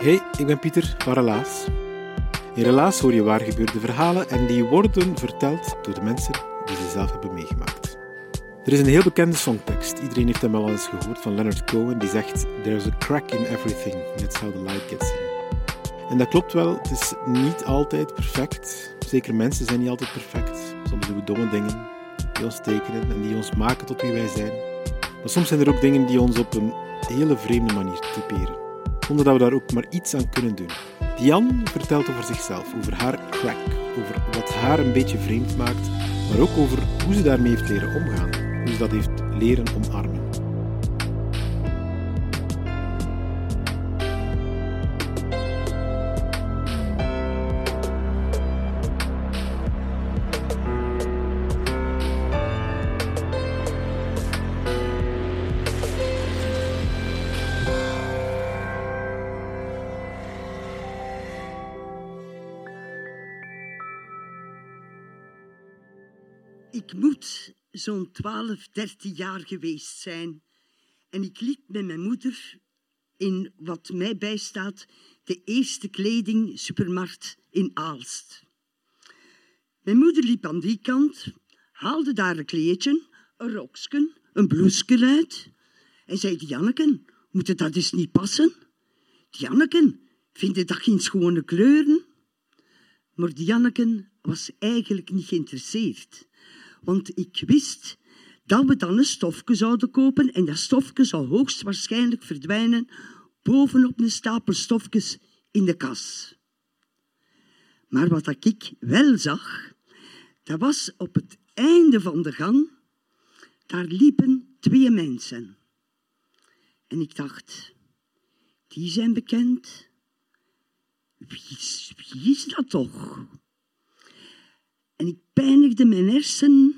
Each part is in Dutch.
Hey, ik ben Pieter van Relaas. In Relaas hoor je waar gebeurde verhalen en die worden verteld door de mensen die ze zelf hebben meegemaakt. Er is een heel bekende songtekst. Iedereen heeft hem wel eens gehoord van Leonard Cohen die zegt There's a crack in everything, that's how the light gets in. En dat klopt wel, het is niet altijd perfect. Zeker mensen zijn niet altijd perfect. Soms doen we domme dingen die ons tekenen en die ons maken tot wie wij zijn. Maar soms zijn er ook dingen die ons op een hele vreemde manier typeren zonder dat we daar ook maar iets aan kunnen doen. Diane vertelt over zichzelf, over haar crack, over wat haar een beetje vreemd maakt, maar ook over hoe ze daarmee heeft leren omgaan, hoe ze dat heeft leren omarmen. Zo'n 12, 13 jaar geweest zijn. En ik liep met mijn moeder in wat mij bijstaat de eerste kledingsupermarkt in Aalst. Mijn moeder liep aan die kant, haalde daar een kleedje, een rokje, een bloesje uit en zei: Janneken, moet het dat eens niet passen? Janneken, vind je dat geen schone kleuren? Maar Janneken was eigenlijk niet geïnteresseerd. Want ik wist dat we dan een stofje zouden kopen en dat stofje zou hoogstwaarschijnlijk verdwijnen bovenop een stapel stofjes in de kas. Maar wat ik wel zag, dat was op het einde van de gang, daar liepen twee mensen. En ik dacht, die zijn bekend. Wie is, wie is dat toch? En ik pijnigde mijn hersenen.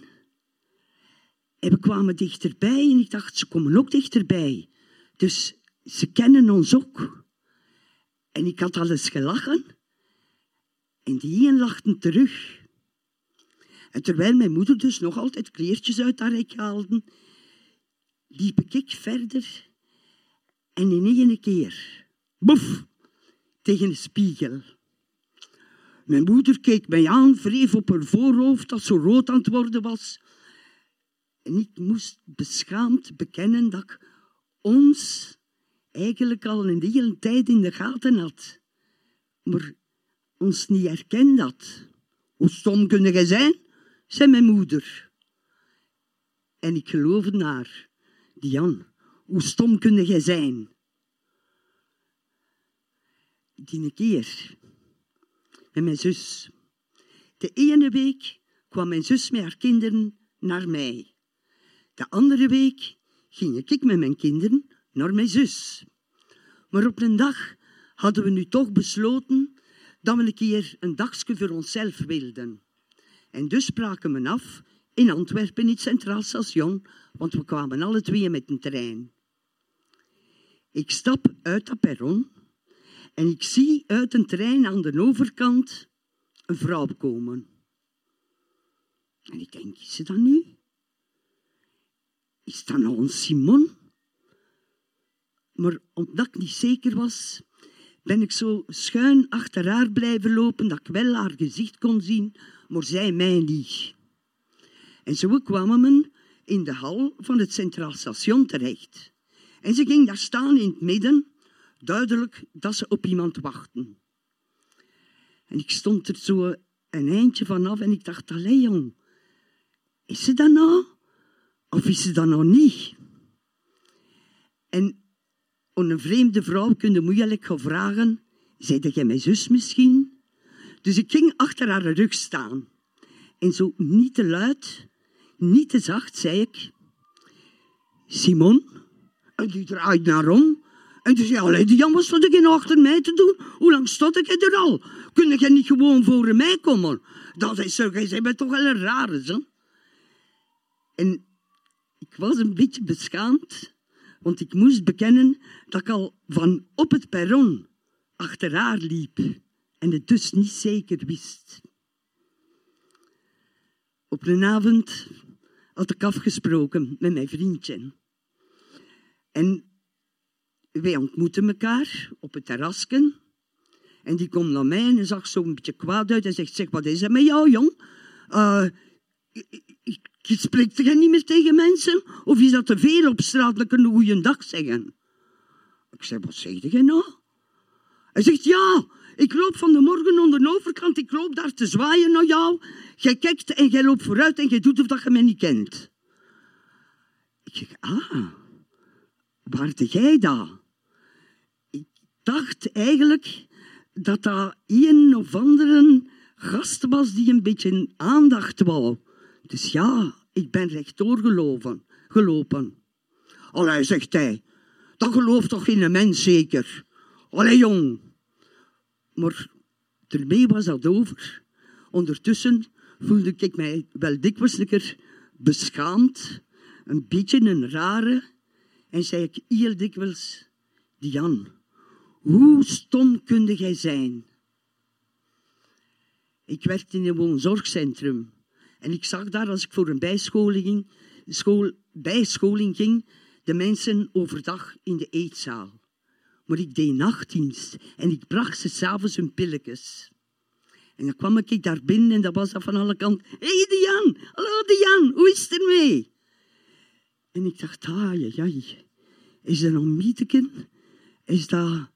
En we kwamen dichterbij en ik dacht, ze komen ook dichterbij. Dus ze kennen ons ook. En ik had al eens gelachen. En die lachten terug. En terwijl mijn moeder dus nog altijd kleertjes uit haar rek haalde, liep ik verder. En in één keer, boef, tegen een spiegel. Mijn moeder keek mij aan, wreef op haar voorhoofd dat zo rood aan het worden was. En ik moest beschaamd bekennen dat ik ons eigenlijk al een hele tijd in de gaten had. Maar ons niet herkend had. Hoe stom kun je zijn, zei mijn moeder. En ik geloofde naar. Dian, hoe stom kun je zijn? Die keer met mijn zus. De ene week kwam mijn zus met haar kinderen naar mij. De andere week ging ik met mijn kinderen naar mijn zus. Maar op een dag hadden we nu toch besloten dat we een keer een dagje voor onszelf wilden. En dus spraken we af in Antwerpen, in het Centraal Station, want we kwamen alle twee met een trein. Ik stap uit dat perron en ik zie uit een trein aan de overkant een vrouw komen. En ik denk, is ze dat nu? Is dat nou een Simon? Maar omdat ik niet zeker was, ben ik zo schuin achter haar blijven lopen dat ik wel haar gezicht kon zien, maar zij mij niet. En zo kwamen we in de hal van het Centraal Station terecht. En ze ging daar staan in het midden duidelijk dat ze op iemand wachten. En ik stond er zo een eindje vanaf en ik dacht, allee jong, is ze dat nou? Of is ze dat nog niet? En een vreemde vrouw kun je moeilijk gaan vragen, zei jij mijn zus misschien? Dus ik ging achter haar rug staan. En zo niet te luid, niet te zacht, zei ik... Simon? En die draait naar om. En die zei, allee, die wat stond ik achter mij te doen? Hoe lang stond ik er al? Kun je niet gewoon voor mij komen? Dat is zo, jij bent toch wel een rare. En ik was een beetje beschaamd, want ik moest bekennen dat ik al van op het perron achter haar liep en het dus niet zeker wist. Op een avond had ik afgesproken met mijn vriendje. En wij ontmoeten elkaar op het terrasken. En die komt naar mij en zag zo een beetje kwaad uit en zegt, zeg, wat is er met jou, jong? Uh, je spreekt niet meer tegen mensen? Of is dat te veel op straat dat een goede dag zeggen? Ik zeg, wat zeg je nou? Hij zegt, ja, ik loop van de morgen onder de overkant, ik loop daar te zwaaien naar jou. Jij kijkt en jij loopt vooruit en jij doet of dat je mij niet kent. Ik zeg, ah, waar jij dat? Dacht eigenlijk dat dat een of andere gast was die een beetje aandacht wou. Dus ja, ik ben rechtdoor gelopen. gelopen. Allee, zegt hij, dat gelooft toch geen mens zeker? Allee, jong. Maar ermee was dat over. Ondertussen voelde ik mij wel dikwijls een beschaamd, een beetje een rare, en zei ik heel dikwijls, Dian, hoe stom kunde jij zijn? Ik werkte in een woonzorgcentrum en ik zag daar, als ik voor een bijscholing ging, school, bijscholing ging, de mensen overdag in de eetzaal. Maar ik deed nachtdienst en ik bracht ze s'avonds hun pilletjes. En dan kwam ik daar binnen en dat was dat van alle kanten. Hé hey Dian, hallo Dian, hoe is het ermee? En ik dacht, ah ja, ja, is dat nog Mieteken? Is dat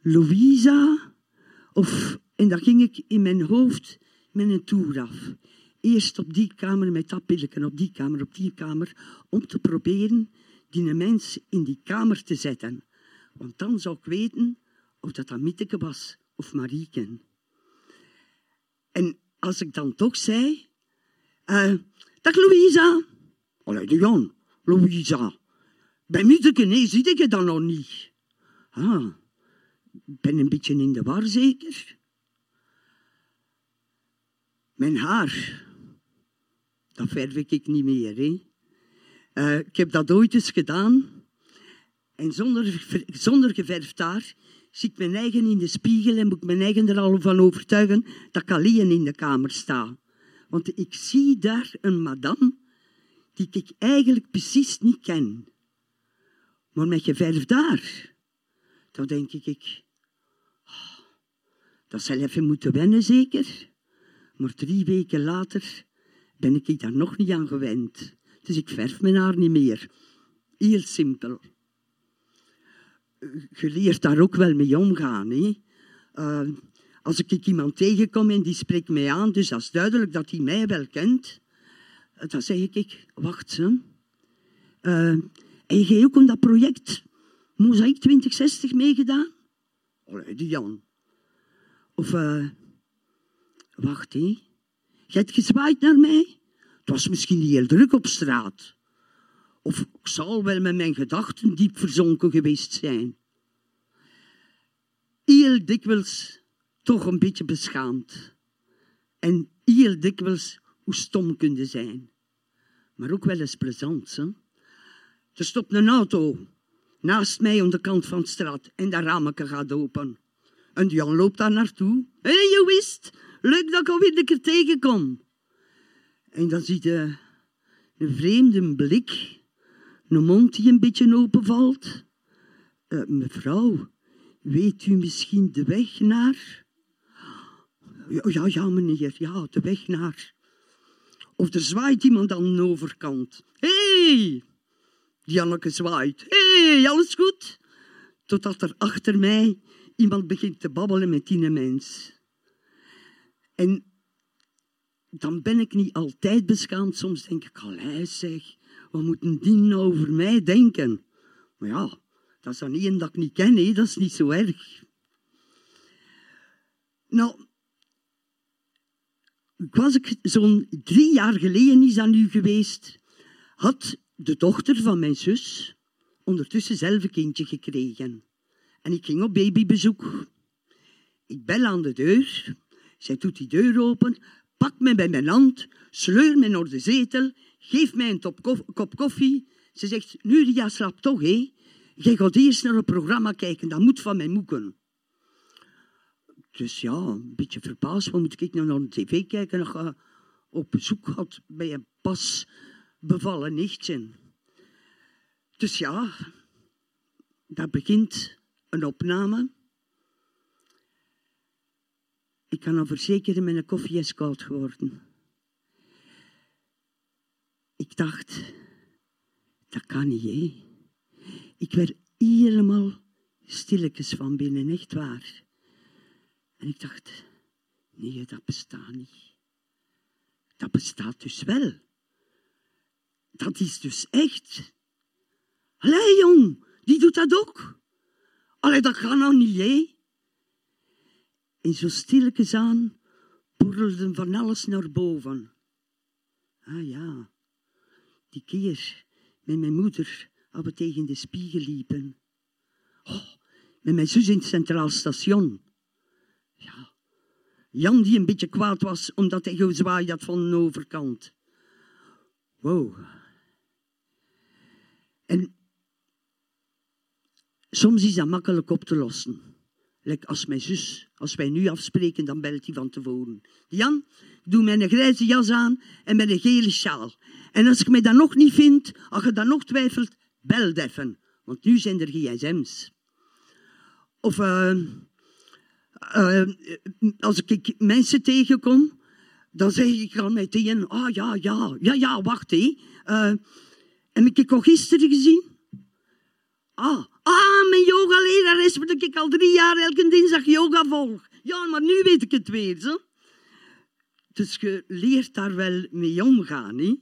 Louisa? Of, en dan ging ik in mijn hoofd met een toer af. Eerst op die kamer met dat pilletje, op die kamer, op die kamer, om te proberen die mens in die kamer te zetten. Want dan zou ik weten of dat dat Mieteke was of Marieke. En als ik dan toch zei... Uh, dag Louisa. Allee, de Jan. Louisa. Bij Mieteke, nee, zie ik je dan nog niet. Ah, ben een beetje in de war, zeker? Mijn haar, dat verf ik niet meer. Hè? Uh, ik heb dat ooit eens gedaan. En zonder, zonder geverfd haar zie ik mijn eigen in de spiegel en moet ik mijn eigen er al van overtuigen dat ik alleen in de kamer sta. Want ik zie daar een madame die ik eigenlijk precies niet ken. Maar met geverfd haar, dan denk ik, oh, dat zal even moeten wennen zeker. Maar drie weken later ben ik daar nog niet aan gewend. Dus ik verf mijn haar niet meer. Heel simpel. Je leert daar ook wel mee omgaan. Hè? Uh, als ik iemand tegenkom en die spreekt mij aan, dus dat is duidelijk dat hij mij wel kent, eh, dan zeg ik, wacht ze. Uh, en je ook aan dat project Mozaïek 2060 meegedaan? Allee, die Jan. Of, uh, wacht hé. Je hebt gezwaaid naar mij? Het was misschien heel druk op straat. Of ik zal wel met mijn gedachten diep verzonken geweest zijn. Heel dikwijls toch een beetje beschaamd. En heel dikwijls hoe stom kun zijn. Maar ook wel eens plezant. Hè? Er stopt een auto naast mij aan de kant van de straat en dat raamje gaat open. En Jan loopt daar naartoe. Hé, hey, je wist, leuk dat ik alweer een keer tegenkom. En dan ziet je een vreemde blik, een mond die een beetje openvalt. Uh, mevrouw, weet u misschien de weg naar? Ja, ja, meneer, ja, de weg naar. Of er zwaait iemand aan de overkant. Hé! Janneke zwaait. Hé, hey, alles goed? Totdat er achter mij iemand begint te babbelen met die mens. En dan ben ik niet altijd beschaamd. Soms denk ik, allee zeg, wat moet die nou over mij denken? Maar ja, dat is dan een dat ik niet ken, hè? dat is niet zo erg. Nou, was ik zo'n drie jaar geleden is dat nu geweest, had de dochter van mijn zus ondertussen zelf een kindje gekregen. En ik ging op babybezoek. Ik bel aan de deur. Zij doet die deur open, pakt me bij mijn hand, sleur me naar de zetel, geeft mij een kop koffie. Ze zegt, Nuria slaapt toch, hé? Jij gaat eerst naar een programma kijken, dat moet van mij moeken. Dus ja, een beetje verbaasd. Wat moet ik nou naar de tv kijken? Nog uh, op bezoek had bij een pas bevallen nichtje. Dus ja, daar begint een opname. Ik kan al verzekeren, mijn koffie is koud geworden. Ik dacht, dat kan niet. Ik werd helemaal stilletjes van binnen, echt waar. En ik dacht, nee, dat bestaat niet. Dat bestaat dus wel. Dat is dus echt. Allee, jong, die doet dat ook. Allee, dat kan nou niet, hè? En zo stilletjes aan borrelde van alles naar boven. Ah ja, die keer met mijn moeder, als we tegen de spiegel liepen. Oh, met mijn zus in het Centraal Station. Ja, Jan die een beetje kwaad was omdat hij gezwaaid had van de overkant. Wow. En soms is dat makkelijk op te lossen. Like als mijn zus, als wij nu afspreken, dan belt hij van tevoren. Jan, doe mij een grijze jas aan en met een gele sjaal. En als ik mij dat nog niet vind, als je dan nog twijfelt, bel even. Want nu zijn er gsm's. Of uh, uh, als ik mensen tegenkom, dan zeg ik al meteen, ah ja, ja, ja, ja, wacht hé. Heb ik al gisteren gezien? Ah, ah mijn yoga-leraar is wat ik al drie jaar elke dinsdag yoga volg. Ja, maar nu weet ik het weer. Zo. Dus je leert daar wel mee omgaan. Hè?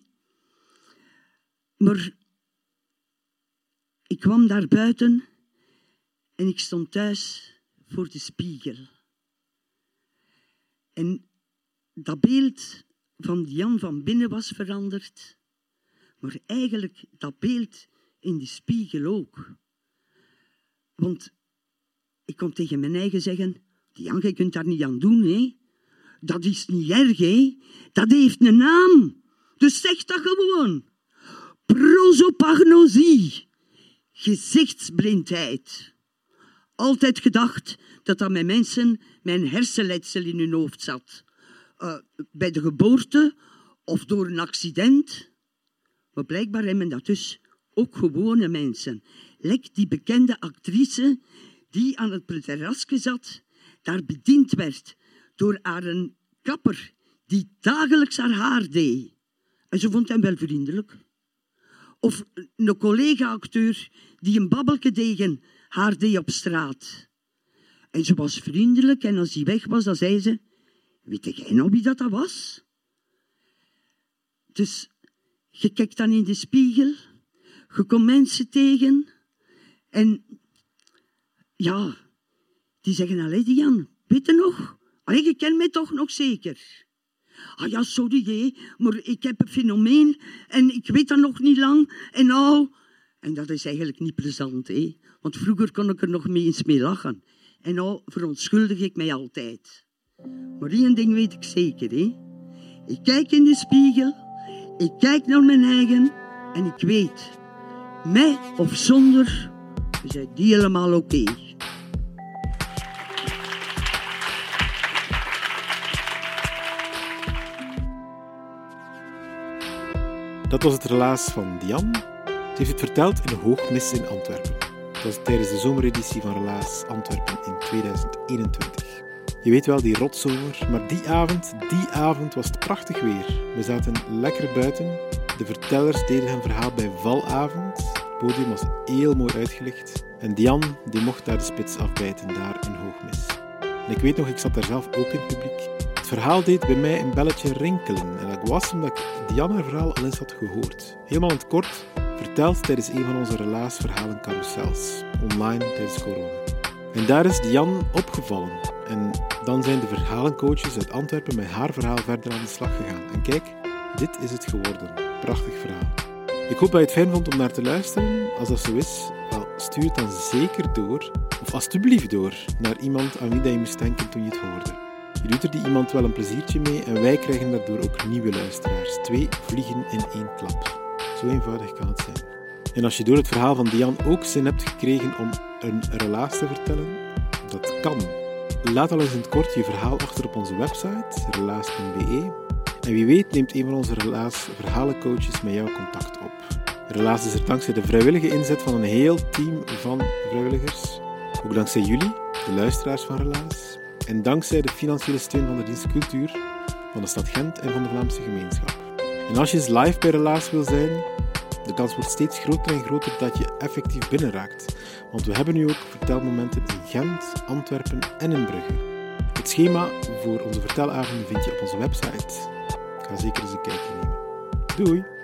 Maar ik kwam daar buiten en ik stond thuis voor de spiegel. En dat beeld van Jan van binnen was veranderd, maar eigenlijk dat beeld in de spiegel ook. Want ik kon tegen mijn eigen zeggen, Jan, je kunt daar niet aan doen, hè. Dat is niet erg, hè. Dat heeft een naam. Dus zeg dat gewoon. Prosopagnosie. Gezichtsblindheid. Altijd gedacht dat dat met mensen mijn hersenletsel in hun hoofd zat. Uh, bij de geboorte of door een accident. Maar blijkbaar hebben dat dus ook gewone mensen. Lek die bekende actrice die aan het terrasje zat, daar bediend werd door haar kapper die dagelijks haar haar deed. En ze vond hem wel vriendelijk. Of een collega-acteur die een babbelke tegen haar deed op straat. En ze was vriendelijk en als hij weg was, dan zei ze... Weet jij nou wie dat, dat was? Dus je kijkt dan in de spiegel, je komt mensen tegen en ja, die zeggen, allee Jan, weet je nog? Allee, je kent mij toch nog zeker? Ah ja, sorry, hé, maar ik heb een fenomeen en ik weet dat nog niet lang. En nou... En dat is eigenlijk niet plezant, hé. Want vroeger kon ik er nog eens mee lachen. En nou verontschuldig ik mij altijd. Maar één ding weet ik zeker, hé. Ik kijk in de spiegel, ik kijk naar mijn eigen en ik weet, met of zonder, we zijn helemaal oké. Dat was het relaas van Diane. Ze heeft het verteld in de Hoogmis in Antwerpen. Dat was tijdens de zomereditie van Relaas Antwerpen in 2021. Je weet wel, die rotzomer, maar die avond, die avond was het prachtig weer. We zaten lekker buiten. De vertellers deden hun verhaal bij valavond. Het podium was heel mooi uitgelicht. En Diane, die mocht daar de spits afbijten, daar in Hoogmis. En ik weet nog, ik zat daar zelf ook in het publiek verhaal deed bij mij een belletje rinkelen. En dat was omdat ik Diane verhaal al eens had gehoord. Helemaal in het kort verteld tijdens een van onze relaasverhalen carousels, online tijdens corona. En daar is Diane opgevallen. En dan zijn de verhalencoaches uit Antwerpen met haar verhaal verder aan de slag gegaan. En kijk, dit is het geworden. Prachtig verhaal. Ik hoop dat je het fijn vond om naar te luisteren. Als dat zo is, stuur het dan zeker door, of alstublieft door, naar iemand aan wie dat je moest denken toen je het hoorde. Je doet er die iemand wel een pleziertje mee en wij krijgen daardoor ook nieuwe luisteraars. Twee vliegen in één klap. Zo eenvoudig kan het zijn. En als je door het verhaal van Dian ook zin hebt gekregen om een relaas te vertellen, dat kan. Laat al eens in het kort je verhaal achter op onze website, relaas.be. En wie weet neemt een van onze Relaas verhalencoaches met jou contact op. Relaas is er dankzij de vrijwillige inzet van een heel team van vrijwilligers. Ook dankzij jullie, de luisteraars van Relaas. En dankzij de financiële steun van de dienst Cultuur, van de stad Gent en van de Vlaamse gemeenschap. En als je eens live bij Relaas wil zijn, de kans wordt steeds groter en groter dat je effectief binnenraakt. Want we hebben nu ook vertelmomenten in Gent, Antwerpen en in Brugge. Het schema voor onze vertelavonden vind je op onze website. Ga zeker eens een kijkje nemen. Doei!